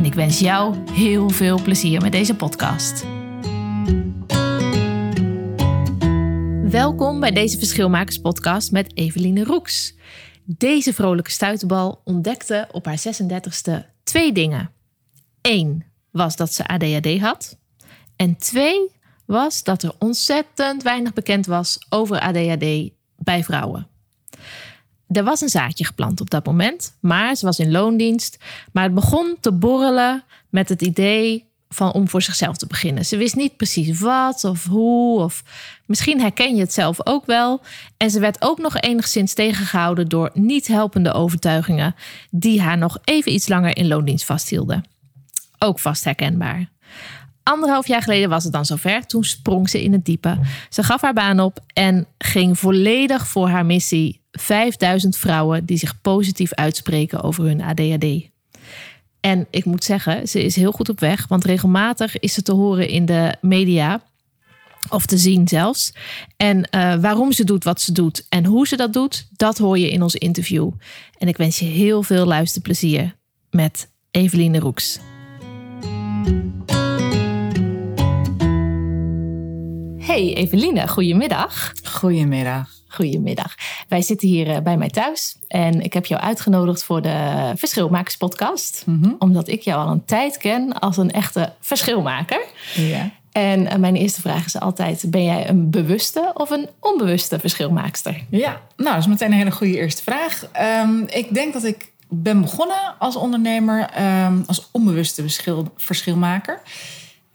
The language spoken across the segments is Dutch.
en ik wens jou heel veel plezier met deze podcast. Welkom bij deze Verschilmakers podcast met Eveline Roeks. Deze vrolijke stuiterbal ontdekte op haar 36e twee dingen. Eén was dat ze ADHD had. En twee was dat er ontzettend weinig bekend was over ADHD bij vrouwen. Er was een zaadje geplant op dat moment, maar ze was in loondienst. Maar het begon te borrelen met het idee van om voor zichzelf te beginnen. Ze wist niet precies wat of hoe, of misschien herken je het zelf ook wel. En ze werd ook nog enigszins tegengehouden door niet helpende overtuigingen die haar nog even iets langer in loondienst vasthielden. Ook vast herkenbaar. Anderhalf jaar geleden was het dan zover. Toen sprong ze in het diepe. Ze gaf haar baan op en ging volledig voor haar missie. 5000 vrouwen die zich positief uitspreken over hun ADHD. En ik moet zeggen, ze is heel goed op weg, want regelmatig is ze te horen in de media. Of te zien zelfs. En uh, waarom ze doet wat ze doet en hoe ze dat doet, dat hoor je in ons interview. En ik wens je heel veel luisterplezier met Eveline Roeks. Hey Eveline, goedemiddag. Goedemiddag. Goedemiddag. Wij zitten hier eh, bij mij thuis en ik heb jou uitgenodigd voor de Verschilmakers podcast. Mm Omdat ik jou al een tijd ken als een echte verschilmaker. Ja. En eh, mijn eerste vraag is altijd: ben jij een bewuste of een onbewuste verschilmaakster? Ja, nou, dat is meteen een hele goede eerste vraag. Um, ik denk dat ik ben begonnen als ondernemer um, als onbewuste verschil, verschilmaker.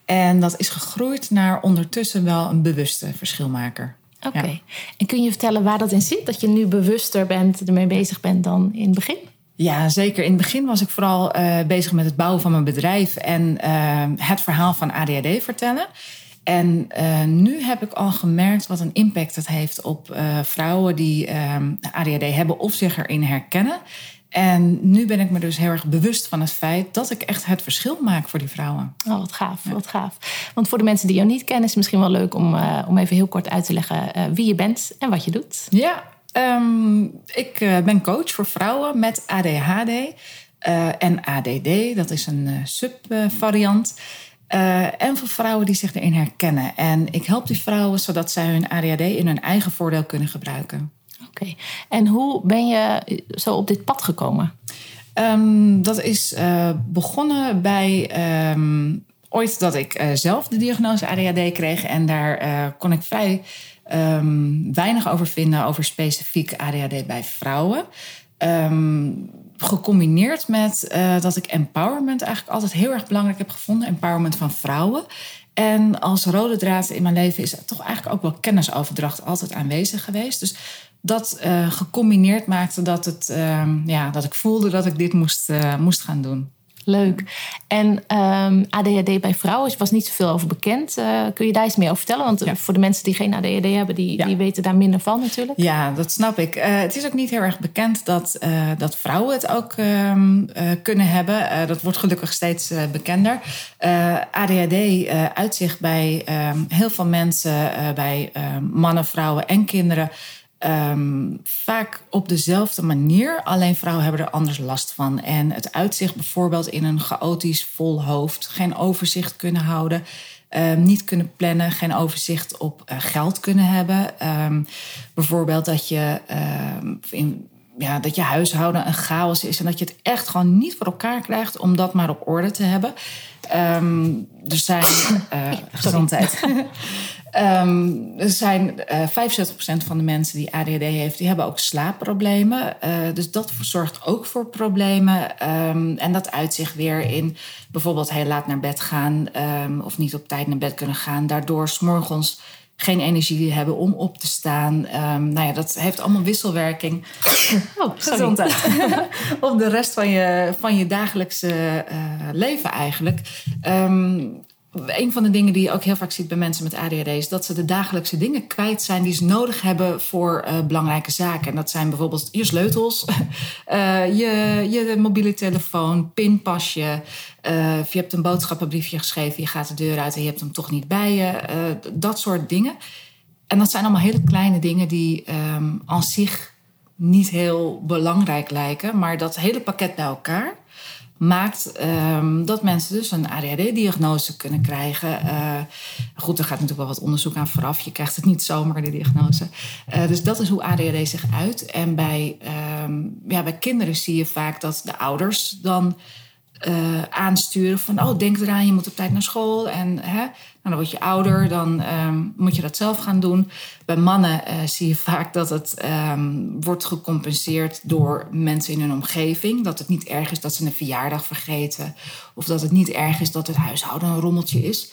En dat is gegroeid naar ondertussen wel een bewuste verschilmaker. Oké. En kun je vertellen waar dat in zit? Dat je nu bewuster bent, ermee bezig bent dan in het begin? Ja, zeker. In het begin was ik vooral uh, bezig met het bouwen van mijn bedrijf en uh, het verhaal van ADHD vertellen. En uh, nu heb ik al gemerkt wat een impact het heeft op vrouwen die ADHD hebben of zich erin herkennen. En nu ben ik me dus heel erg bewust van het feit dat ik echt het verschil maak voor die vrouwen. Oh, wat gaaf, wat gaaf. Want voor de mensen die jou niet kennen, is het misschien wel leuk om, uh, om even heel kort uit te leggen uh, wie je bent en wat je doet. Ja, um, ik uh, ben coach voor vrouwen met ADHD en ADD. Dat is een subvariant. en voor vrouwen die zich erin herkennen. En ik help die vrouwen zodat zij hun ADHD in hun eigen voordeel kunnen gebruiken. En hoe ben je zo op dit pad gekomen? Um, dat is uh, begonnen bij um, ooit dat ik uh, zelf de diagnose ADHD kreeg. En daar kon ik vrij um, weinig over vinden over specifiek ADHD bij vrouwen. gecombineerd met dat ik empowerment eigenlijk altijd heel erg belangrijk heb gevonden. Empowerment van vrouwen. En als rode draad in mijn leven is toch eigenlijk ook wel kennisoverdracht altijd aanwezig geweest. Dus dat uh, gecombineerd maakte dat, het, uh, ja, dat ik voelde dat ik dit moest, uh, moest gaan doen. Leuk. En um, ehm, ADHD bij vrouwen was niet zoveel over bekend. Uh, kun je daar iets meer over vertellen? Want ja. voor de mensen die geen ADHD hebben, die, ja. die weten daar minder van natuurlijk. Ja, dat snap ik. het is ook niet heel erg bekend dat, dat vrouwen het ook ehm, kunnen hebben. dat wordt gelukkig steeds bekender. ADHD uitzicht bij ehm, heel veel mensen, bij mannen, vrouwen en kinderen um, vaak op dezelfde manier. Alleen vrouwen hebben er anders last van. En het uitzicht bijvoorbeeld in een chaotisch vol hoofd, geen overzicht kunnen houden. Um, niet kunnen plannen, geen overzicht op uh, geld kunnen hebben. Um, bijvoorbeeld dat je, in, ja, dat je huishouden een chaos is en dat je het echt gewoon niet voor elkaar krijgt om dat maar op orde te hebben. er zijn uh, gezondheid. Um, er zijn uh, eh, 75% van de mensen die ADHD heeft, die hebben ook slaapproblemen. Uh, dus dat zorgt ook voor problemen. Um, en dat uitzicht weer in bijvoorbeeld heel laat naar bed gaan um, of niet op tijd naar bed kunnen gaan. Daardoor s'morgens geen energie hebben om op te staan. Nou ja, dat heeft allemaal wisselwerking. Oh, gezondheid. op de rest van je, van je dagelijkse uh, leven eigenlijk. Een van de dingen die je ook heel vaak ziet bij mensen met ADHD is dat ze de dagelijkse dingen kwijt zijn die ze nodig hebben voor uh, belangrijke zaken. En dat zijn bijvoorbeeld je sleutels, uh, je, je mobiele telefoon, pinpasje. Uh, je hebt een boodschappenbriefje geschreven, je gaat de deur uit en je hebt hem toch niet bij je. dat soort dingen. En dat zijn allemaal hele kleine dingen die um, aan zich niet heel belangrijk lijken, maar dat hele pakket bij elkaar maakt um, dat mensen dus een ADHD-diagnose kunnen krijgen. Uh, goed, er gaat natuurlijk wel wat onderzoek aan vooraf. Je krijgt het niet zomaar, de diagnose. Uh, dus dat is hoe ADHD zich uit. En bij, um, ja, bij kinderen zie je vaak dat de ouders dan uh, aansturen van... oh, denk eraan, je moet op tijd naar school. En hè, nou, dan word je ouder, dan um, moet je dat zelf gaan doen. Bij mannen uh, zie je vaak dat het um, wordt gecompenseerd door mensen in hun omgeving. Dat het niet erg is dat ze een verjaardag vergeten. Of dat het niet erg is dat het huishouden een rommeltje is.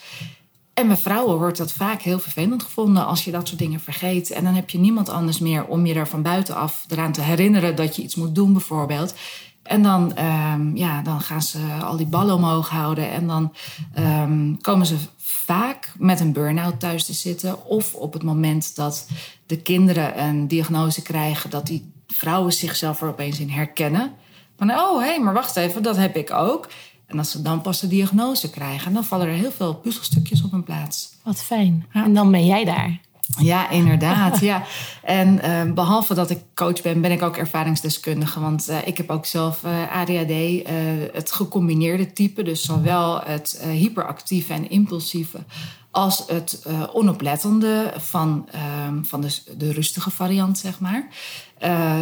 En bij vrouwen wordt dat vaak heel vervelend gevonden als je dat soort dingen vergeet. En dan heb je niemand anders meer om je er van buitenaf eraan te herinneren dat je iets moet doen, bijvoorbeeld. En dan, um, ja, dan gaan ze al die ballen omhoog houden. En dan um, komen ze vaak met een burn-out thuis te zitten. Of op het moment dat de kinderen een diagnose krijgen, dat die vrouwen zichzelf er opeens in herkennen. Van, oh hé, hey, maar wacht even, dat heb ik ook. En als ze dan pas de diagnose krijgen, dan vallen er heel veel puzzelstukjes op hun plaats. Wat fijn. Ja. En dan ben jij daar. Ja, inderdaad. ja. En uh, behalve dat ik coach ben, ben ik ook ervaringsdeskundige. Want uh, ik heb ook zelf uh, ADHD, het gecombineerde type. Dus zowel het hyperactieve en impulsieve als het onoplettende van, ehm, van de, de rustige variant, zeg maar.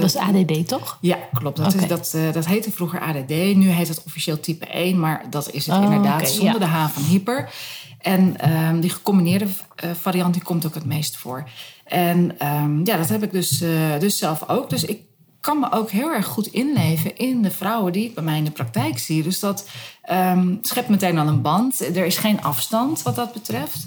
dat is ADD, toch? Ja, klopt. Dat, okay. is, dat, dat heette vroeger ADD. Nu heet het officieel type 1, maar dat is het oh, inderdaad okay, zonder ja. de H van hyper. En um, die gecombineerde uh, variant die komt ook het meest voor. En um, ja, dat heb ik dus, uh, dus zelf ook. Dus ik kan me ook heel erg goed inleven in de vrouwen die ik bij mij in de praktijk zie. Dus dat um, schept meteen al een band. Er is geen afstand wat dat betreft.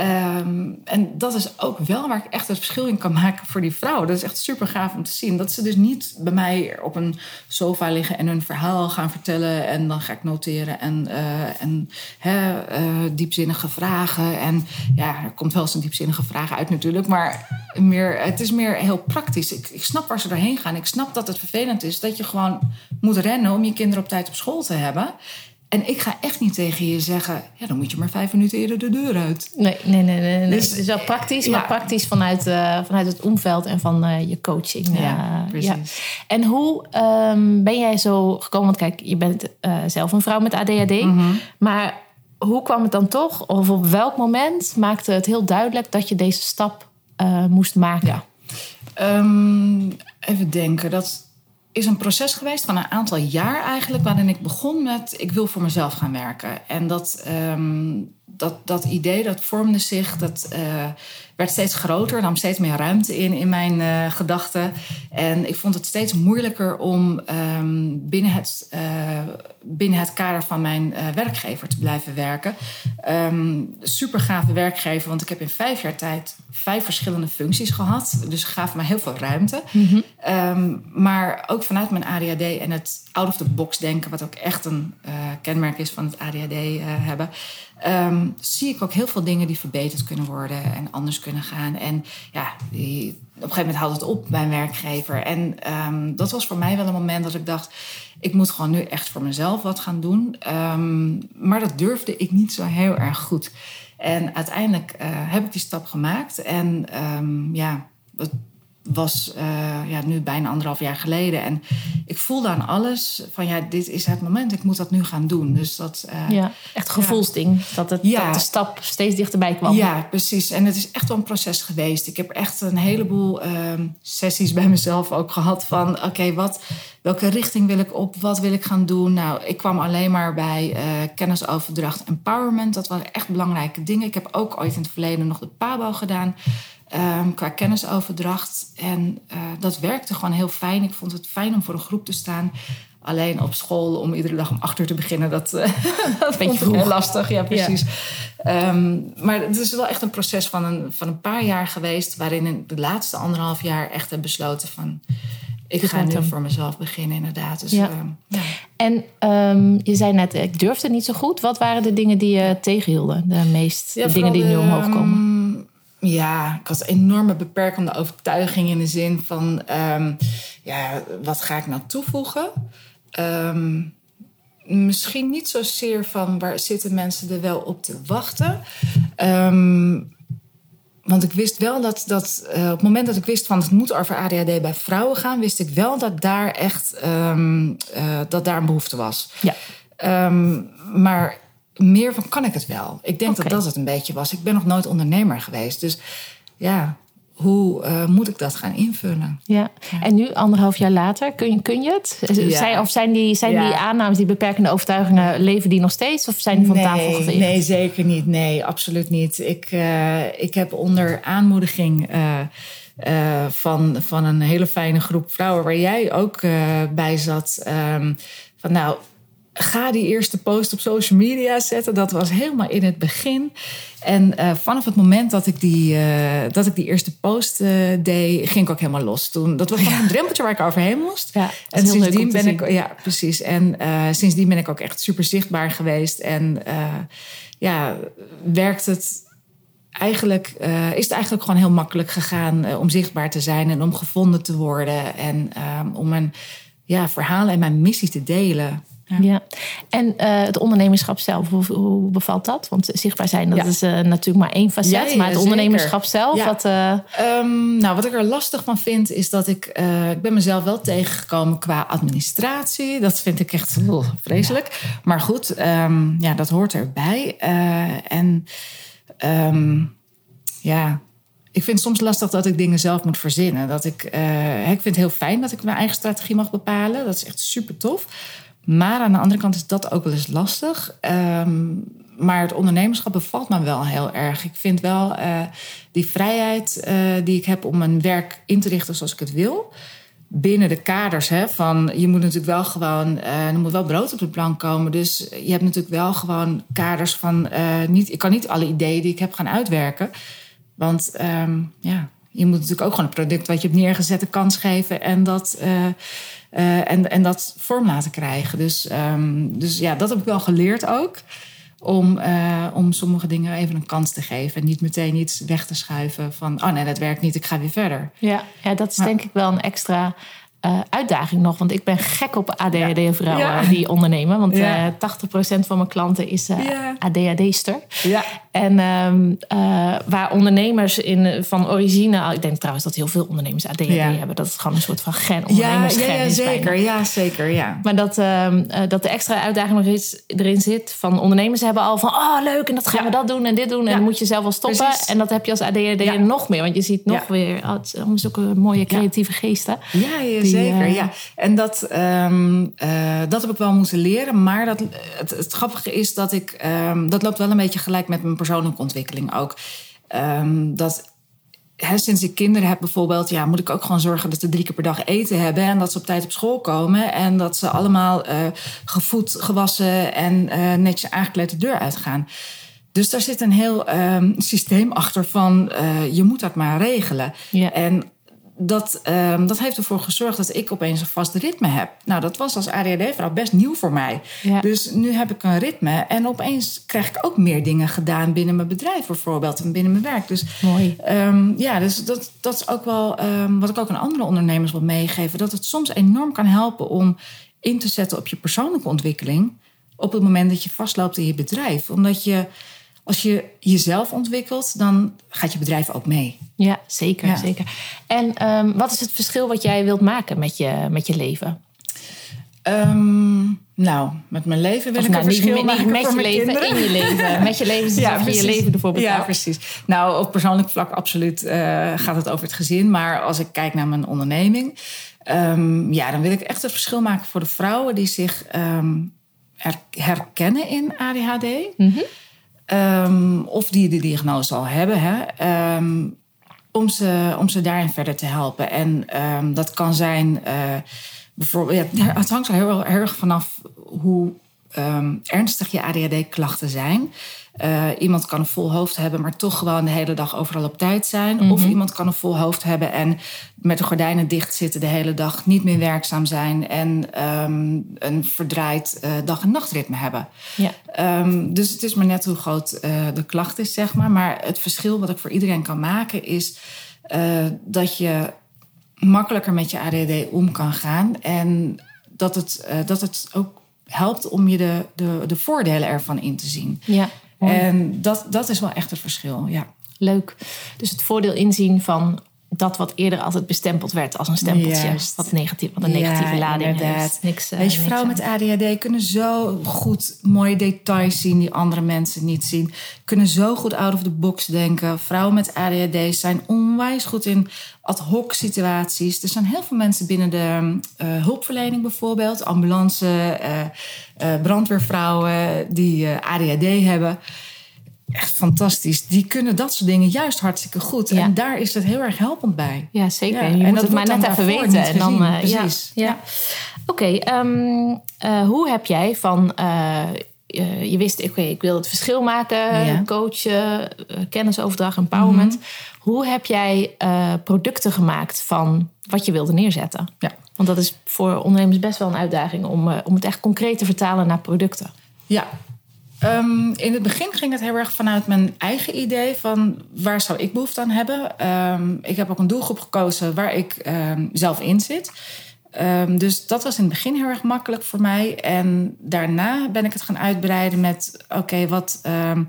Um, en dat is ook wel waar ik echt het verschil in kan maken voor die vrouwen. Dat is echt super gaaf om te zien. Dat ze dus niet bij mij op een sofa liggen en hun verhaal gaan vertellen. En dan ga ik noteren en, uh, en uh, diepzinnige vragen. En ja, er komt wel eens een diepzinnige vraag uit natuurlijk. Maar meer, het is meer heel praktisch. Ik, ik snap waar ze doorheen gaan. Ik snap dat het vervelend is dat je gewoon moet rennen om je kinderen op tijd op school te hebben. En ik ga echt niet tegen je zeggen, ja, dan moet je maar vijf minuten eerder de deur uit. Nee, nee, nee. nee. Dus, het is wel praktisch, ja. maar praktisch vanuit, uh, vanuit het omveld en van uh, je coaching. Ja, uh, precies. Ja. En hoe um, ben jij zo gekomen? Want kijk, je bent zelf een vrouw met ADHD. Mm -hmm. Maar hoe kwam het dan toch? Of op welk moment maakte het heel duidelijk dat je deze stap moest maken? Ja. Um, even denken. Dat is een proces geweest van een aantal jaar eigenlijk, waarin ik begon met ik wil voor mezelf gaan werken. En dat, um, dat, dat idee dat vormde zich, dat uh, werd steeds groter, nam steeds meer ruimte in in mijn uh, gedachten. En ik vond het steeds moeilijker om um, binnen, het, uh, binnen het kader van mijn werkgever te blijven werken. Um, super gave werkgever, want ik heb in vijf jaar tijd vijf verschillende functies gehad. Dus gaf me heel veel ruimte. Mm -hmm. um, maar ook vanuit mijn ADHD en het out-of-the-box denken... wat ook echt een kenmerk is van het ADHD hebben... Zie ik ook heel veel dingen die verbeterd kunnen worden en anders kunnen gaan. En ja, die, op een gegeven moment houdt het op, mijn werkgever. En um, dat was voor mij wel een moment dat ik dacht... ik moet gewoon nu echt voor mezelf wat gaan doen. maar dat durfde ik niet zo heel erg goed... En uiteindelijk uh, heb ik die stap gemaakt. En um, ja, was uh, ja, nu bijna anderhalf jaar geleden. En ik voelde aan alles van ja, dit is het moment. Ik moet dat nu gaan doen. Dus dat, uh, ja, echt gevoelsding. Ja. Dat, het, ja. dat de stap steeds dichterbij kwam. Ja, precies. En het is echt wel een proces geweest. Ik heb echt een heleboel um, sessies bij mezelf ook gehad van oké, okay, wat welke richting wil ik op? Wat wil ik gaan doen? Nou, ik kwam alleen maar bij uh, kennisoverdracht empowerment. Dat waren echt belangrijke dingen. Ik heb ook ooit in het verleden nog de PABO gedaan. Um, qua kennisoverdracht. En uh, dat werkte gewoon heel fijn. Ik vond het fijn om voor een groep te staan. alleen op school om iedere dag om acht uur te beginnen. Dat, uh, dat vond ik heel lastig, ja precies. Ehm, maar het is wel echt een proces van een, van een paar jaar geweest... waarin ik de laatste anderhalf jaar echt heb besloten van... ik ga nu hem. voor mezelf beginnen inderdaad. Dus, Ja. ehm, ja. En ehm, je zei net, ik durfde niet zo goed. Wat waren de dingen die je tegenhielden? De meest de dingen die nu omhoog komen? Ja, ik had enorme beperkende overtuiging in de zin van... ehm, ja, wat ga ik nou toevoegen? Ehm, misschien niet zozeer van waar zitten mensen er wel op te wachten. Ehm, want ik wist wel dat, dat eh, op het moment dat ik wist van het moet over ADHD bij vrouwen gaan, wist ik wel dat daar echt eh, dat daar een behoefte was. Ja. Maar meer van kan ik het wel? Ik denk dat dat het een beetje was. Ik ben nog nooit ondernemer geweest. Dus ja, hoe eh, moet ik dat gaan invullen? Ja. En nu, anderhalf jaar later, kun je, kun je het? Ja. Zijn, of zijn, die, zijn Ja. die aannames, die beperkende overtuigingen, leven die nog steeds? Of zijn die van tafel geveegd? nee, zeker niet. Nee, absoluut niet. Ik, eh, ik heb onder aanmoediging eh, eh, van, van een hele fijne groep vrouwen, waar jij ook eh, bij zat, ehm, van nou. Ga die eerste post op social media zetten. Dat was helemaal in het begin. En eh, vanaf het moment dat ik die, eh, dat ik die eerste post eh, deed, ging ik ook helemaal los. Toen, dat was gewoon een drempeltje waar ik overheen moest. Ja, en sindsdien ben ik, ja, precies. En sindsdien ben ik ook echt super zichtbaar geweest. En ja, werkt het eigenlijk, is het eigenlijk gewoon heel makkelijk gegaan om zichtbaar te zijn en om gevonden te worden. En ehm, om mijn ja, verhalen en mijn missie te delen. Ja. Ja. En eh, het ondernemerschap zelf, hoe, hoe bevalt dat? Want zichtbaar zijn, dat Ja. is eh, natuurlijk maar één facet. Ja, maar het ondernemerschap zelf, wat... eh, Ehm, nou, wat ik er lastig van vind, is dat ik... ik ben mezelf wel tegengekomen qua administratie. Dat vind ik echt oh, vreselijk. Maar goed, ehm, ja, dat hoort erbij. En ehm, ja, ik vind het soms lastig dat ik dingen zelf moet verzinnen. Dat ik, ik vind het heel fijn dat ik mijn eigen strategie mag bepalen. Dat is echt super tof. Maar aan de andere kant is dat ook wel eens lastig. Ehm, maar het ondernemerschap bevalt me wel heel erg. Ik vind wel eh, die vrijheid eh, die ik heb om mijn werk in te richten zoals ik het wil. Binnen de kaders hè, van je moet natuurlijk wel gewoon, eh, er moet wel brood op de plank komen. Dus je hebt natuurlijk wel gewoon kaders van, niet, ik kan niet alle ideeën die ik heb gaan uitwerken. Want ehm, ja, je moet natuurlijk ook gewoon een product wat je hebt neergezet een kans geven en dat, eh, en, en dat vorm laten krijgen. Dus, ehm, dus ja, dat heb ik wel geleerd ook. Om, eh, om sommige dingen even een kans te geven. En niet meteen iets weg te schuiven van... oh nee, dat werkt niet, ik ga weer verder. ja, ja, dat is denk ik wel een extra eh, uitdaging nog. Want ik ben gek op ADHD-vrouwen Ja. die ondernemen. Want Ja. eh 80% van mijn klanten is eh, Ja. ADHD-ster. Ja, En ehm, eh, waar ondernemers in, van origine... Ik denk trouwens dat heel veel ondernemers ADHD hebben. Dat het gewoon een soort van gen, ja, ja, ja is zeker. Ja, zeker, ja. Maar dat, ehm, eh, dat de extra uitdaging nog iets erin zit van ondernemers hebben al van oh leuk en dat gaan we dat doen en dit doen en dan moet je zelf wel stoppen Precies. en dat heb je als ADHD nog meer want je ziet nog weer oh, het allemaal zulke mooie creatieve geesten. Ja, ja zeker. eh, ja. En dat, ehm, eh, dat heb ik wel moeten leren. Maar dat, het, het grappige is dat ik... ehm, dat loopt wel een beetje gelijk met mijn persoonlijke ontwikkeling ook. Ehm, dat sinds ik kinderen heb bijvoorbeeld... Ja, moet ik ook gewoon zorgen dat ze drie keer per dag eten hebben... en dat ze op tijd op school komen... en dat ze allemaal eh, gevoed, gewassen en eh, netjes aangekleed de deur uitgaan. Dus daar zit een heel systeem achter van... eh, je moet dat maar regelen. Ja. En dat, ehm, dat heeft ervoor gezorgd dat ik opeens een vast ritme heb. Nou, dat was als ADHD-vrouw best nieuw voor mij. Ja. Dus nu heb ik een ritme. En opeens krijg ik ook meer dingen gedaan binnen mijn bedrijf bijvoorbeeld. En binnen mijn werk. Dus, Mooi. ehm, ja, dus dat, dat is ook wel ehm, wat ik ook aan andere ondernemers wil meegeven. Dat het soms enorm kan helpen om in te zetten op je persoonlijke ontwikkeling. Op het moment dat je vastloopt in je bedrijf. Omdat je, als je jezelf ontwikkelt, dan gaat je bedrijf ook mee. Ja, zeker, Ja. zeker. En ehm, wat is het verschil wat jij wilt maken met je, met je leven? Ehm, nou, met mijn leven wil Of ik nou, een niet, verschil niet maken met voor je mijn leven, kinderen. in je leven. Met je leven alsof je leven betaalt. Ja, precies. Nou, op persoonlijk vlak absoluut eh, gaat het over het gezin. Maar als ik kijk naar mijn onderneming... ehm, ja, dan wil ik echt het verschil maken voor de vrouwen... die zich her- herkennen in ADHD. Mhm. Ehm, of die de diagnose al hebben. Hè, ehm, om, ze, om ze daarin verder te helpen. En ehm, dat kan zijn... eh, bijvoorbeeld, ja, het hangt er heel erg vanaf hoe ernstig je ADHD-klachten zijn. Uh, iemand kan een vol hoofd hebben, maar toch gewoon de hele dag overal op tijd zijn. Of Mhm. iemand kan een vol hoofd hebben en met de gordijnen dicht zitten de hele dag, niet meer werkzaam zijn en ehm, een verdraaid eh, dag- en nachtritme hebben. Ja. Ehm, dus het is maar net hoe groot eh, de klacht is, zeg maar. Maar het verschil wat ik voor iedereen kan maken is eh, dat je makkelijker met je ADHD om kan gaan. En dat het, eh, dat het ook helpt om je de, de, de voordelen ervan in te zien. Ja. En dat, dat is wel echt het verschil, ja. leuk. Dus het voordeel inzien van dat wat eerder altijd bestempeld werd als een stempeltje. Juist. Wat, negatief, wat een negatieve Ja, lading inderdaad. heeft. Niks, eh, Weet je, vrouwen met ADHD kunnen zo goed mooie details zien die andere mensen niet zien. Kunnen zo goed out of the box denken. Vrouwen met ADHD zijn onwijs goed in ad hoc situaties. Er zijn heel veel mensen binnen de eh, hulpverlening bijvoorbeeld, ambulance, eh, brandweervrouwen die ADHD hebben. Echt fantastisch. Die kunnen dat soort dingen juist hartstikke goed. Ja. En daar is het heel erg helpend bij. Ja, zeker. Ja, je en moet dat het maar net even weten. En dan, eh, ja, Precies. Ja. Ja. Oké, ehm, eh, hoe heb jij van... eh, je wist, oké, ik wil het verschil maken, coachen, kennisoverdracht, empowerment. Mhm. Hoe heb jij producten gemaakt van wat je wilde neerzetten? Ja. Want dat is voor ondernemers best wel een uitdaging om, om het echt concreet te vertalen naar producten. Ja. Ehm, in het begin ging het heel erg vanuit mijn eigen idee van waar zou ik behoefte aan hebben. Ehm, ik heb ook een doelgroep gekozen waar ik ehm, zelf in zit. Ehm, dus dat was in het begin heel erg makkelijk voor mij. En daarna ben ik het gaan uitbreiden met: oké, wat, ehm,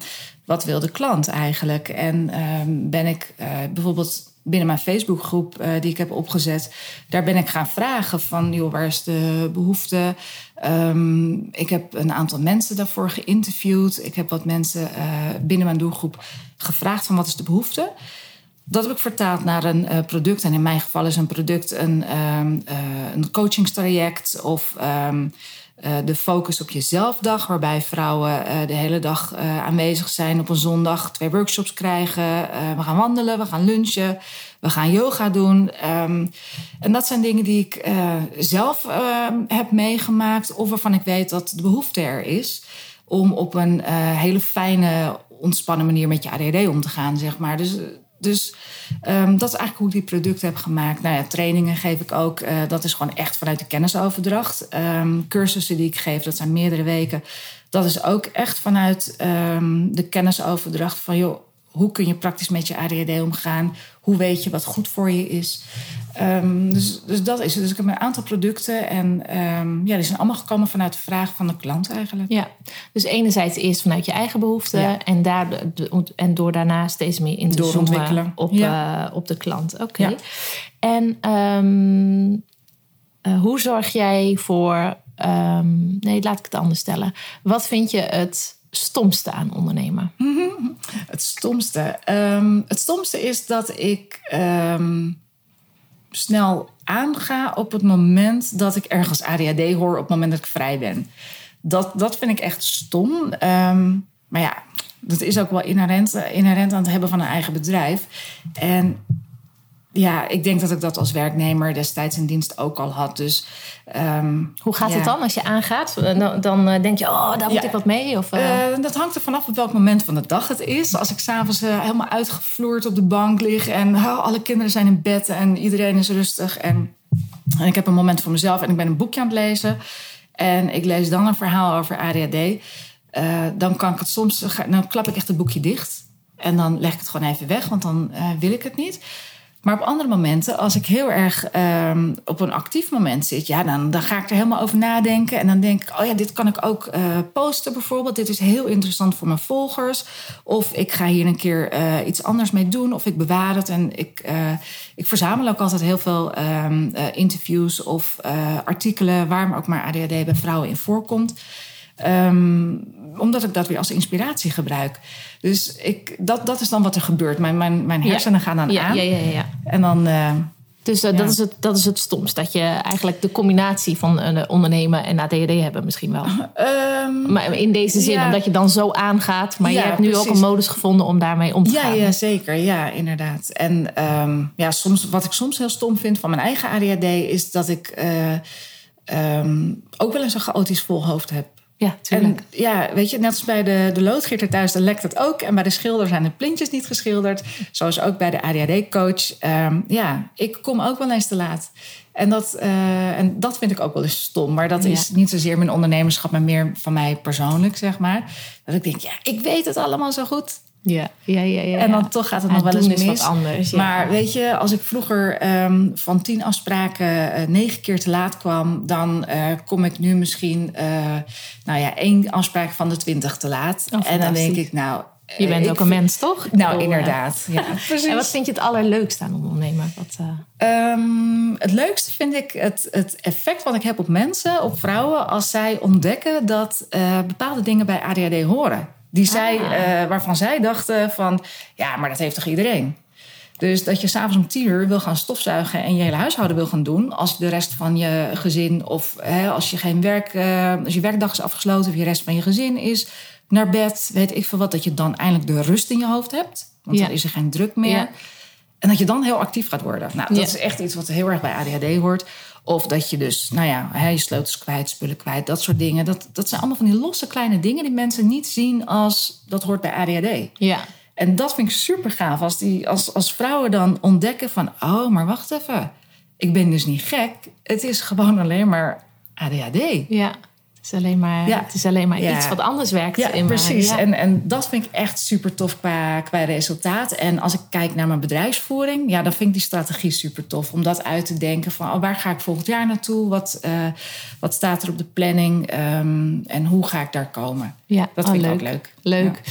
wat wil de klant eigenlijk? En ehm, ben ik eh, bijvoorbeeld binnen mijn Facebookgroep eh, die ik heb opgezet, daar ben ik gaan vragen van: joh, waar is de behoefte? Ik heb een aantal mensen daarvoor geïnterviewd. Ik heb wat mensen eh, binnen mijn doelgroep gevraagd van wat is de behoefte. Dat heb ik vertaald naar een eh, product. En in mijn geval is een product een, ehm, eh, een coachingstraject of ehm, eh, de focus op jezelfdag, waarbij vrouwen de hele dag aanwezig zijn op een zondag, twee workshops krijgen. We gaan wandelen, we gaan lunchen, we gaan yoga doen. Ehm, en dat zijn dingen die ik zelf heb meegemaakt, of waarvan ik weet dat de behoefte er is om op een hele fijne, ontspannen manier met je ADD om te gaan, zeg maar. Dus, dus ehm, dat is eigenlijk hoe ik die producten heb gemaakt. Nou ja, trainingen geef ik ook. eh, dat is gewoon echt vanuit de kennisoverdracht. Ehm, cursussen die ik geef, dat zijn meerdere weken. Dat is ook echt vanuit ehm, de kennisoverdracht van... joh, hoe kun je praktisch met je ADHD omgaan? Hoe weet je wat goed voor je is? Ehm, dus, dus dat is het. Dus ik heb een aantal producten en ehm, ja, die zijn allemaal gekomen vanuit de vraag van de klant eigenlijk. Ja, dus enerzijds eerst vanuit je eigen behoeften Ja. en, daar, en door daarna steeds meer in te zoomen op, Ja. eh, op de klant. Oké. Ja. En ehm, eh, hoe zorg jij voor... nee, laat ik het anders stellen. Wat vind je het stomste aan ondernemen? Het stomste. Het stomste is dat ik snel aanga op het moment dat ik ergens ADHD hoor, op het moment dat ik vrij ben. Dat, dat vind ik echt stom. Ehm, maar ja, dat is ook wel inherent, inherent aan het hebben van een eigen bedrijf. En ja, ik denk dat ik dat als werknemer destijds in dienst ook al had. Dus ehm, Hoe gaat ja. het dan als je aangaat? Dan, dan eh, denk je, oh, daar moet Ja. ik wat mee? Of, eh, Eh, dat hangt er vanaf op welk moment van de dag het is. Als ik s'avonds uh, helemaal uitgevloerd op de bank lig en oh, alle kinderen zijn in bed en iedereen is rustig en, en ik heb een moment voor mezelf en ik ben een boekje aan het lezen en ik lees dan een verhaal over ADHD, dan kan ik het soms, dan klap ik echt het boekje dicht en dan leg ik het gewoon even weg, want dan wil ik het niet. Maar op andere momenten, als ik heel erg um, op een actief moment zit, ja, dan, dan ga ik er helemaal over nadenken. En dan denk ik, oh ja, dit kan ik ook uh, posten bijvoorbeeld. Dit is heel interessant voor mijn volgers. Of ik ga hier een keer uh, iets anders mee doen. Of ik bewaar het. En ik, uh, ik verzamel ook altijd heel veel um, interviews of artikelen waar ook maar ADHD bij vrouwen in voorkomt. Um, omdat ik dat weer als inspiratie gebruik. Dus ik, dat, dat is dan wat er gebeurt. Mijn, mijn, mijn hersenen ja. gaan dan ja, aan. Ja, ja, ja. En dan... Uh, dus uh, dat, is het, dat is het stomst. Dat je eigenlijk de combinatie van uh, ondernemen en ADHD hebben misschien wel. Um, maar in deze zin, omdat je dan zo aangaat. Maar je hebt nu precies. ook een modus gevonden om daarmee om te gaan. Ja, zeker. Ja, inderdaad. En um, ja, soms, wat ik soms heel stom vind van mijn eigen ADHD... is dat ik... Ehm, ook wel eens een chaotisch vol hoofd heb. Ja, tuurlijk. En ja, weet je, net als bij de, de loodgieter thuis, dan lekt het ook. En bij de schilder zijn de plintjes niet geschilderd. Zoals ook bij de ADHD-coach. Ehm, ja, ik kom ook wel eens te laat. En dat, eh, en dat vind ik ook wel eens stom. Maar dat Ja. is niet zozeer mijn ondernemerschap, maar meer van mij persoonlijk, zeg maar. Dat ik denk, ja, ik weet het allemaal zo goed. Ja, ja, ja. ja, En dan toch gaat het nog wel eens mis. wat anders, ja. Maar weet je, als ik vroeger ehm, van tien afspraken eh, negen keer te laat kwam, dan eh, kom ik nu misschien, eh, nou ja, één afspraak van de twintig te laat. Oh, en dan denk ik, nou. Je bent ik ook een mens, toch? Nou, bedoel, inderdaad. Ja. En wat vind je het allerleukste aan ondernemen? Wat, eh, Ehm, het leukste vind ik het, het effect wat ik heb op mensen, op vrouwen, als zij ontdekken dat bepaalde dingen bij ADHD horen. Die zij, Ah. eh, waarvan zij dachten van, ja, maar dat heeft toch iedereen? Dus dat je s'avonds om tien uur wil gaan stofzuigen en je hele huishouden wil gaan doen. Als de rest van je gezin of hè, als je geen werk, eh, als je werkdag is afgesloten of je rest van je gezin is naar bed, weet ik veel wat, dat je dan eindelijk de rust in je hoofd hebt. Want Ja. dan is er geen druk meer. Ja. En dat je dan heel actief gaat worden. Nou, dat Ja. is echt iets wat heel erg bij ADHD hoort. Of dat je dus, nou ja, hè, je sleutels kwijt, spullen kwijt, dat soort dingen. Dat, dat zijn allemaal van die losse kleine dingen die mensen niet zien als dat hoort bij ADHD. ja. En dat vind ik super gaaf. Als, die, als, als vrouwen dan ontdekken van, oh, maar wacht even. Ik ben dus niet gek. Het is gewoon alleen maar ADHD. ja. Het is alleen maar, Ja. het is alleen maar Ja. iets wat anders werkt. Ja, in precies. Ja. En, en dat vind ik echt super tof qua, qua resultaat. En als ik kijk naar mijn bedrijfsvoering, ja, dan vind ik die strategie super tof. Om dat uit te denken van oh, waar ga ik volgend jaar naartoe? Wat, eh, wat staat er op de planning? Ehm, en hoe ga ik daar komen? Ja, Dat oh, vind ik ook leuk. Leuk.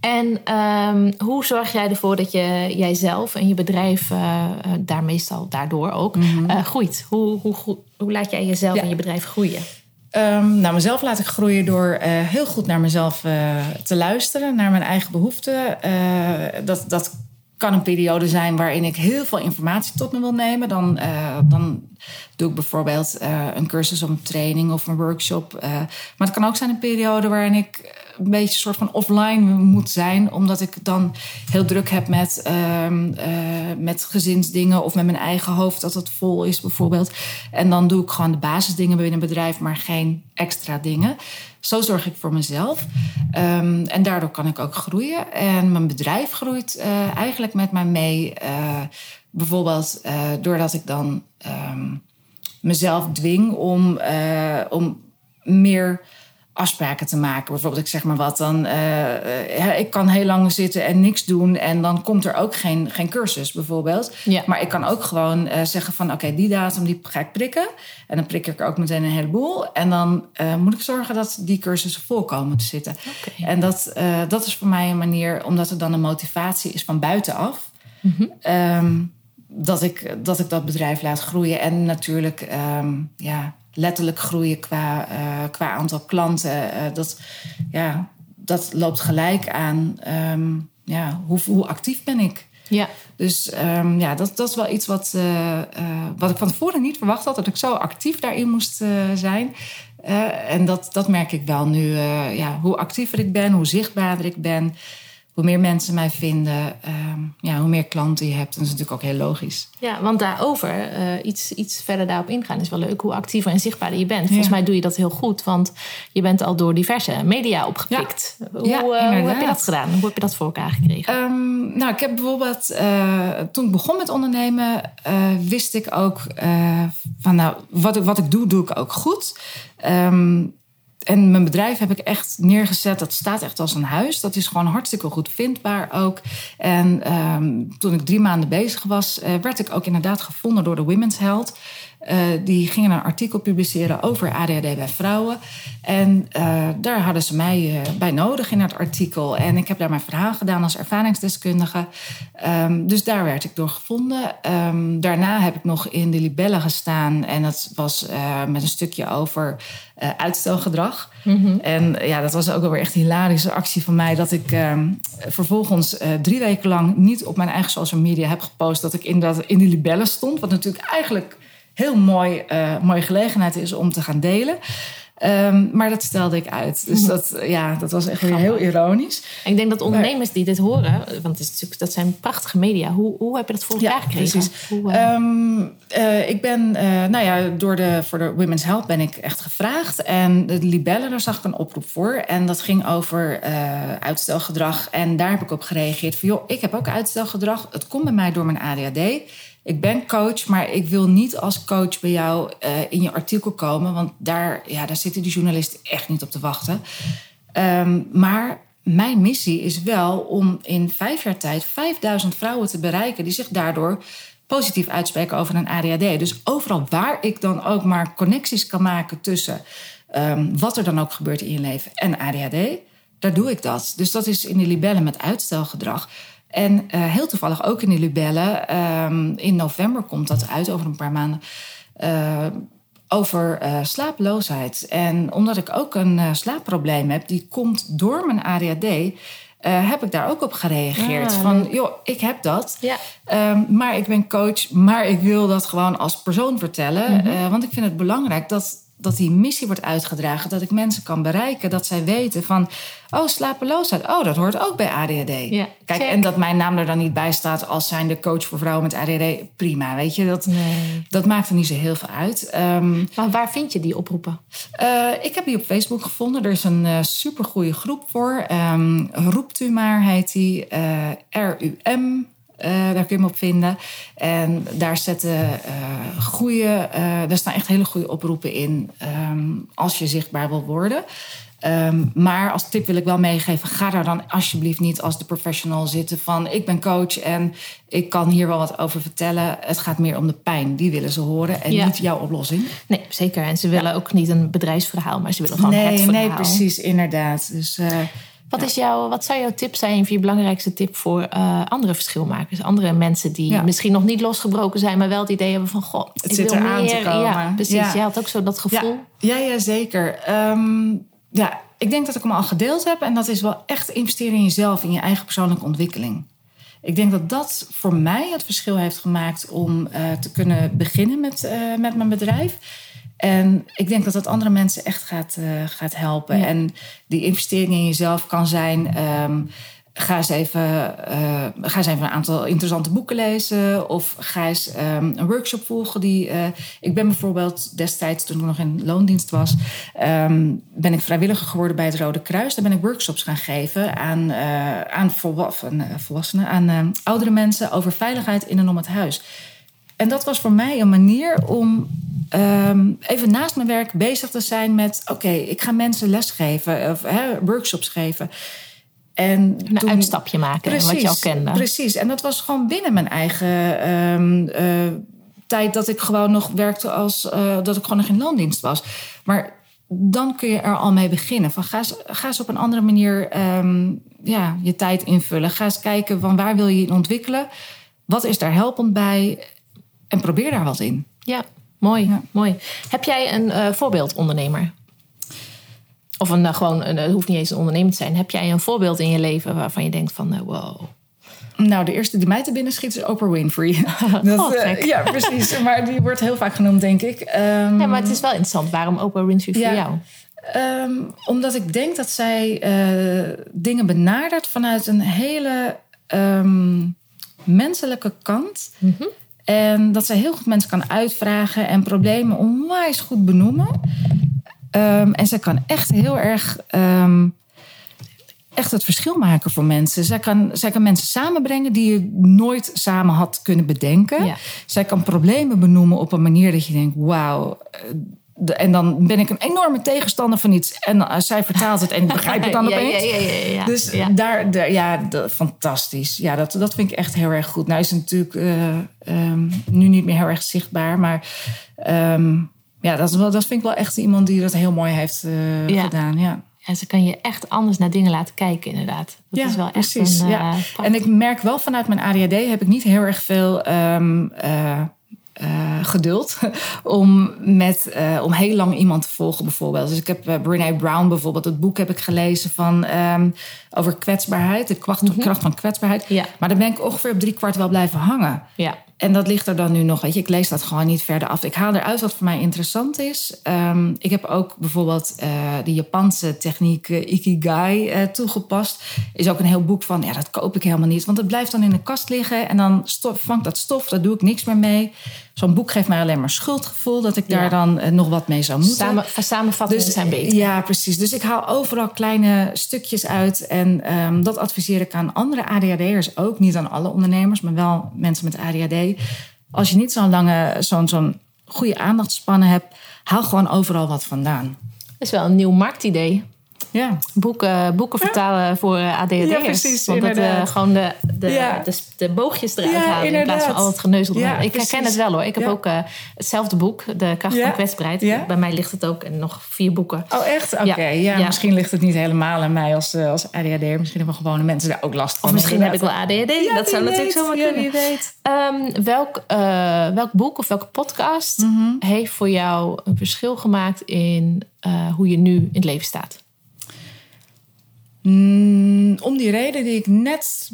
En ehm, hoe zorg jij ervoor dat je jijzelf en je bedrijf eh, daar meestal daardoor ook eh, groeit? Hoe, hoe, hoe, hoe laat jij jezelf Mhm. Ja. en je bedrijf groeien? Ehm, nou, mezelf laat ik groeien door eh, heel goed naar mezelf eh, te luisteren, naar mijn eigen behoeften. Eh, dat, dat kan een periode zijn waarin ik heel veel informatie tot me wil nemen. Dan, dan doe ik bijvoorbeeld een cursus of een training of een workshop. maar het kan ook zijn een periode waarin ik een beetje soort van offline moet zijn, omdat ik dan heel druk heb met, ehm, eh, met gezinsdingen of met mijn eigen hoofd dat het vol is bijvoorbeeld. En dan doe ik gewoon de basisdingen binnen een bedrijf, maar geen extra dingen. Zo zorg ik voor mezelf. Ehm, en daardoor kan ik ook groeien. En mijn bedrijf groeit eh, eigenlijk met mij mee. Eh, bijvoorbeeld doordat ik dan ehm, mezelf dwing om, om meer afspraken te maken. Bijvoorbeeld, ik zeg maar wat, dan eh, ik kan heel lang zitten en niks doen en dan komt er ook geen, geen cursus bijvoorbeeld. Ja. Maar ik kan ook gewoon eh, zeggen van oké, die datum die ga ik prikken. En dan prik ik er ook meteen een heleboel. En dan moet ik zorgen dat die cursussen vol komen te zitten. En dat, dat is voor mij een manier, omdat er dan een motivatie is van buitenaf. Ehm, dat, ik, dat ik dat bedrijf laat groeien. En natuurlijk ehm, ja, letterlijk groeien qua, eh, qua aantal klanten. Eh, dat, ja, dat loopt gelijk aan ehm, ja, hoe, hoe actief ben ik. Ja, Dus ehm, ja, dat, dat is wel iets wat, eh, wat ik van tevoren niet verwacht had. Dat ik zo actief daarin moest zijn. En dat, dat merk ik wel nu. ja, hoe actiever ik ben, hoe zichtbaarder ik ben. Hoe meer mensen mij vinden, ehm, ja, hoe meer klanten je hebt. En dat is natuurlijk ook heel logisch. ja want daarover, eh, iets, iets verder daarop ingaan is wel leuk. Hoe actiever en zichtbaarder je bent. Volgens Ja. mij doe je dat heel goed, want je bent al door diverse media opgepikt. Hoe, Ja, eh, hoe heb je dat gedaan? Hoe heb je dat voor elkaar gekregen? Ehm, nou, ik heb bijvoorbeeld, eh, toen ik begon met ondernemen, wist ik ook van, nou, wat ik, wat ik doe, doe ik ook goed. Ehm, en mijn bedrijf heb ik echt neergezet. Dat staat echt als een huis. Dat is gewoon hartstikke goed vindbaar ook. En ehm, toen ik drie maanden bezig was, eh, werd ik ook inderdaad gevonden door de Women's Health. Eh, die gingen een artikel publiceren over ADHD bij vrouwen. En eh, daar hadden ze mij eh, bij nodig in het artikel. En ik heb daar mijn verhaal gedaan als ervaringsdeskundige. Ehm, dus daar werd ik door gevonden. Ehm, daarna heb ik nog in de Libelle gestaan. En dat was met een stukje over uitstelgedrag. En ja, dat was ook wel weer echt een hilarische actie van mij. Dat ik ehm, vervolgens drie weken lang niet op mijn eigen social media heb gepost. Dat ik in, dat, in de Libelle stond. Wat natuurlijk eigenlijk heel mooi, eh, mooie gelegenheid is om te gaan delen. Ehm, maar dat stelde ik uit. Dus dat, ja, dat was echt weer heel ironisch. En ik denk dat ondernemers die dit horen, want het is natuurlijk, dat zijn prachtige media. Hoe, hoe heb je dat voor elkaar Ja, gekregen? precies. Hoe, eh, Ehm, eh, ik ben, nou ja, door de, voor de Women's Health ben ik echt gevraagd. En de Libellen, daar zag ik een oproep voor. En dat ging over uitstelgedrag. En daar heb ik op gereageerd van, joh, ik heb ook uitstelgedrag. Het komt bij mij door mijn ADHD. Ik ben coach, maar ik wil niet als coach bij jou eh, in je artikel komen. Want daar, ja, daar zitten die journalisten echt niet op te wachten. Ehm, maar mijn missie is wel om in vijf jaar tijd 5000 vrouwen te bereiken die zich daardoor positief uitspreken over een ADHD. Dus overal waar ik dan ook maar connecties kan maken tussen ehm, wat er dan ook gebeurt in je leven en ADHD, daar doe ik dat. Dus dat is in de libellen met uitstelgedrag. En eh, heel toevallig ook in de libellen. ehm, in november komt dat uit, over een paar maanden. eh, over eh, slapeloosheid. En omdat ik ook een slaapprobleem heb, die komt door mijn ADHD, heb ik daar ook op gereageerd. Ah, van, joh, ik heb dat. Ja. Ehm, maar ik ben coach, maar ik wil dat gewoon als persoon vertellen. Eh, want ik vind het belangrijk dat, dat die missie wordt uitgedragen. Dat ik mensen kan bereiken. Dat zij weten van, oh, slapeloosheid. Oh, dat hoort ook bij ADHD. Ja, Kijk, check. en dat mijn naam er dan niet bij staat als zijnde coach voor vrouwen met ADHD. Prima, weet je. Dat, Nee. dat maakt er niet zo heel veel uit. Ehm, Maar waar vind je die oproepen? eh, ik heb die op Facebook gevonden. Er is een eh supergoeie groep voor. Ehm, Roept u maar, heet die. eh, RUM. Eh, daar kun je hem op vinden. En daar zetten eh goede, eh daar staan echt hele goede oproepen in. ehm, als je zichtbaar wil worden. Ehm, maar als tip wil ik wel meegeven: ga daar dan alsjeblieft niet als de professional zitten van ik ben coach en ik kan hier wel wat over vertellen. Het gaat meer om de pijn, die willen ze horen en Ja. niet jouw oplossing. Nee, zeker. En ze willen ook niet een bedrijfsverhaal, maar ze willen gewoon het verhaal. nee, precies, inderdaad. Dus eh, Wat, is jouw, wat zou jouw tip zijn, je belangrijkste tip voor eh, andere verschilmakers? Andere mensen die Ja. misschien nog niet losgebroken zijn, maar wel het idee hebben van: Goh, ik zit wil eraan meer. te komen. Ja, precies. Ja. Jij had ook zo dat gevoel. ja, ja, ja, zeker. Ehm, ja, ik denk dat ik hem al gedeeld heb. En dat is wel echt investeren in jezelf, in je eigen persoonlijke ontwikkeling. Ik denk dat dat voor mij het verschil heeft gemaakt om eh, te kunnen beginnen met, eh, met mijn bedrijf. En ik denk dat dat andere mensen echt gaat, eh, gaat helpen. Ja. En die investering in jezelf kan zijn. ehm, ga, eens even, eh, ga eens even een aantal interessante boeken lezen. Of ga eens ehm, een workshop volgen. Die, eh, ik ben bijvoorbeeld destijds, toen ik nog in loondienst was, ehm, ben ik vrijwilliger geworden bij het Rode Kruis. Daar ben ik workshops gaan geven aan, aan volwa- van, eh, volwassenen, aan oudere mensen over veiligheid in en om het huis. En dat was voor mij een manier om ehm, even naast mijn werk bezig te zijn met: oké, ik ga mensen lesgeven of hè, workshops geven. En Een toen- uitstapje maken, wat je al kende. Precies, en dat was gewoon binnen mijn eigen ehm, eh, tijd dat ik gewoon nog werkte als eh, dat ik gewoon nog in loondienst was. Maar dan kun je er al mee beginnen. Van ga, eens, ga eens op een andere manier ehm, ja, je tijd invullen. Ga eens kijken van waar wil je je in ontwikkelen. Wat is daar helpend bij? En probeer daar wat in. Ja, mooi, Ja. mooi. Heb jij een eh, voorbeeldondernemer? Of een, eh, gewoon, een, het hoeft niet eens een ondernemer te zijn. Heb jij een voorbeeld in je leven waarvan je denkt van, eh, wow. Nou, de eerste die mij te binnen schiet is Oprah Winfrey. Dat, Oh, eh, gek. ja, precies. Maar die wordt heel vaak genoemd, denk ik. Ehm, Ja, maar het is wel interessant. Waarom Oprah Winfrey voor jou? Ehm, omdat ik denk dat zij eh, dingen benadert vanuit een hele ehm, menselijke kant. En dat zij heel goed mensen kan uitvragen en problemen onwijs goed benoemen. Ehm, en zij kan echt heel erg ehm, echt het verschil maken voor mensen. Zij kan, zij kan mensen samenbrengen die je nooit samen had kunnen bedenken. Ja. Zij kan problemen benoemen op een manier dat je denkt: wauw. De- En dan ben ik een enorme tegenstander van iets. En eh, zij vertaalt het en ik begrijp het dan ja, opeens. Ja, ja. Dus daar, daar- ja, dat- fantastisch. Ja, dat, dat vind ik echt heel erg goed. Nou is het natuurlijk eh, ehm, nu niet meer heel erg zichtbaar. Maar ehm, ja, dat, dat vind ik wel echt iemand die dat heel mooi heeft eh, gedaan. Ja. En ze kan je echt anders naar dingen laten kijken, inderdaad. Dat ja, is wel echt precies. een, ja. En ik merk wel vanuit mijn ADHD heb ik niet heel erg veel ehm, eh, geduld om, met, eh, om heel lang iemand te volgen bijvoorbeeld. Dus ik heb uh, Brene Brown bijvoorbeeld, het boek heb ik gelezen van, ehm, over kwetsbaarheid, de kracht, kracht van kwetsbaarheid. Ja. Maar dan ben ik ongeveer op drie kwart wel blijven hangen. Ja. en dat ligt er dan nu nog. Weet je, ik lees dat gewoon niet verder af. Ik haal eruit wat voor mij interessant is. Ehm, ik heb ook bijvoorbeeld uh, de Japanse techniek uh, Ikigai uh, toegepast. Is ook een heel boek van, ja, dat koop ik helemaal niet. Want het blijft dan in de kast liggen en dan stof, vangt dat stof. Daar doe ik niks meer mee. Zo'n boek geeft mij alleen maar schuldgevoel dat ik daar dan nog wat mee zou moeten. Samen, samenvattingen dus, zijn beter. Ja, precies. Dus ik haal overal kleine stukjes uit. En um, dat adviseer ik aan andere ADHD'ers ook. Niet aan alle ondernemers, maar wel mensen met ADHD als je niet zo'n lange, zo'n zo'n goede aandachtspannen hebt, haal gewoon overal wat vandaan. Dat is wel een nieuw marktidee. Ja. Boeken, boeken vertalen voor ADHD'ers. Ja, precies. Want dat uh, gewoon de, de, ja. de, de, boogjes eruit halen in plaats van al het geneuzel. Ik precies. herken het wel hoor. Ik heb ook uh, hetzelfde boek, De kracht van kwetsbaarheid. Bij mij ligt het ook en nog vier boeken. Oh echt? Oké. Okay. Ja, misschien ligt het niet helemaal aan mij als, uh, als ADHD. Misschien hebben gewone mensen daar ook last van. Of misschien heb ik wel ADHD. dat zou natuurlijk zomaar kunnen. wie weet. Um, welk, welk boek of welke podcast mm -hmm. heeft voor jou een verschil gemaakt in hoe je nu in het leven staat? Mm, om die reden die ik net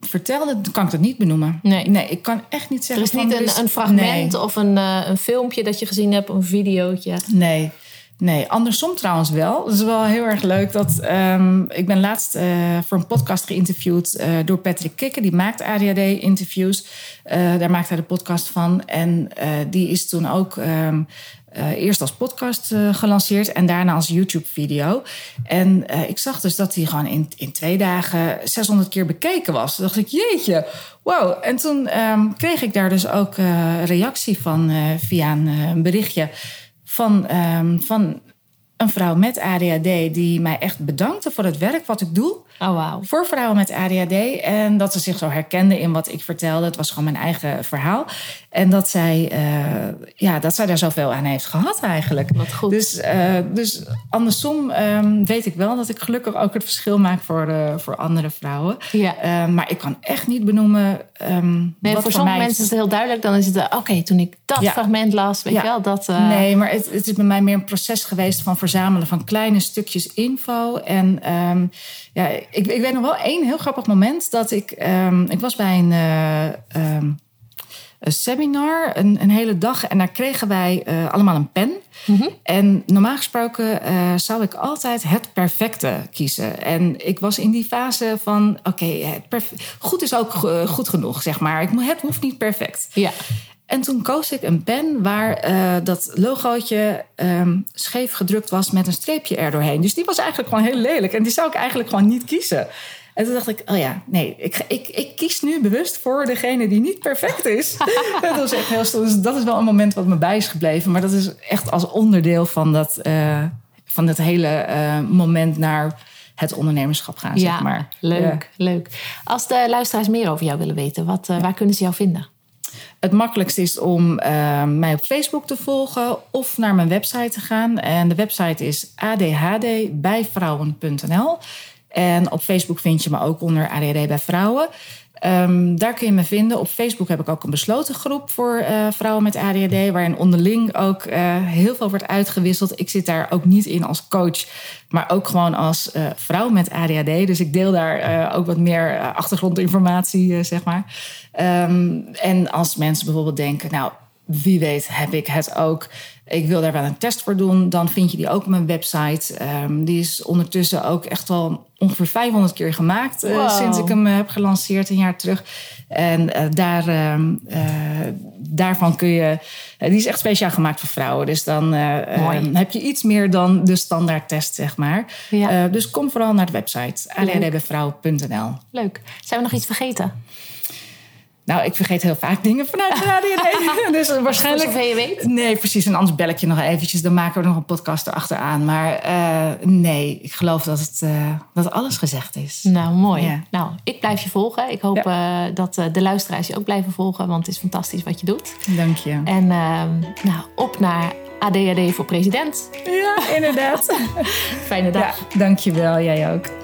vertelde, kan ik dat niet benoemen. Nee, nee ik kan echt niet zeggen. Er is niet een, een, fragment nee. of een, uh, een filmpje dat je gezien hebt, of een videootje. Nee. Nee, andersom trouwens wel. Het is wel heel erg leuk dat um, ik ben laatst uh, voor een podcast geïnterviewd uh, door Patrick Kikken. Die maakt ADHD-interviews. daar maakt hij de podcast van. En die is toen ook um, uh, eerst als podcast uh, gelanceerd en daarna als YouTube-video. En uh, ik zag dus dat hij gewoon in, in twee dagen 600 keer bekeken was. Toen dacht ik, jeetje, wow. En toen um, kreeg ik daar dus ook reactie van via een, berichtje van, um, van een vrouw met ADHD die mij echt bedankte voor het werk wat ik doe. Oh, wow. Voor vrouwen met ADHD. En dat ze zich zo herkende in wat ik vertelde. Het was gewoon mijn eigen verhaal. En dat zij, uh, ja, dat zij daar zoveel aan heeft gehad eigenlijk. Wat goed. Dus, uh, dus andersom um, weet ik wel dat ik gelukkig ook het verschil maak voor, uh, voor andere vrouwen. Ja. maar ik kan echt niet benoemen. Um, nee, wat voor sommige mensen is het heel duidelijk. Dan is het, oké, okay, toen ik dat ja. fragment las, weet ja. je wel. Dat, Nee, maar het, het, is bij mij meer een proces geweest van verzamelen van kleine stukjes info. En um, ja, ik, ik weet nog wel één heel grappig moment dat ik. Um, ik was bij een, uh, um, een seminar, een, een, hele dag. En daar kregen wij uh, allemaal een pen. Mm -hmm. En normaal gesproken uh, zou ik altijd het perfecte kiezen. En ik was in die fase van: oké, okay, goed is ook goed genoeg, zeg maar. Ik, het hoeft niet perfect. Ja. En toen koos ik een pen waar uh, dat logootje um, scheef gedrukt was met een streepje erdoorheen. Dus die was eigenlijk gewoon heel lelijk. En die zou ik eigenlijk gewoon niet kiezen. En toen dacht ik, oh ja, nee, ik, ik, ik kies nu bewust voor degene die niet perfect is. dat was echt heel stom. Dus dat is wel een moment wat me bij is gebleven. Maar dat is echt als onderdeel van dat, uh, van dat hele uh, moment naar het ondernemerschap gaan, ja, zeg maar. Leuk, ja. leuk. Als de luisteraars meer over jou willen weten, wat, uh, waar kunnen ze jou vinden? Het makkelijkste is om uh, mij op Facebook te volgen of naar mijn website te gaan. En de website is adhdbijvrouwen.nl. En op Facebook vind je me ook onder ADHD bij vrouwen. Um, daar kun je me vinden. Op Facebook heb ik ook een besloten groep voor uh, vrouwen met ADHD, waarin onderling ook uh, heel veel wordt uitgewisseld. Ik zit daar ook niet in als coach, maar ook gewoon als uh, vrouw met ADHD. Dus ik deel daar ook wat meer achtergrondinformatie, zeg maar. Um, en als mensen bijvoorbeeld denken, nou, wie weet heb ik het ook. Ik wil daar wel een test voor doen. Dan vind je die ook op mijn website. Um, die is ondertussen ook echt al ongeveer 500 keer gemaakt. Uh, wow. sinds ik hem uh, heb gelanceerd een jaar terug. En uh, daar, daarvan kun je... die is echt speciaal gemaakt voor vrouwen. Dus dan heb je iets meer dan de standaard test, zeg maar. Ja. dus kom vooral naar de website. adhdbvrouw.nl Leuk. Zijn we nog iets vergeten? Nou, ik vergeet heel vaak dingen vanuit de ADHD. dus waarschijnlijk... Zover je weet? Nee, precies. En anders bel ik je nog eventjes. Dan maken we nog een podcast erachteraan. Maar uh, nee, ik geloof dat, het, uh, dat alles gezegd is. Nou, mooi. Ja. Nou, ik blijf je volgen. Ik hoop ja. uh, dat de luisteraars je ook blijven volgen. Want het is fantastisch wat je doet. Dank je. En nou, op naar ADHD voor president. Ja, inderdaad. Fijne dag. Ja, dank je wel. Jij ook.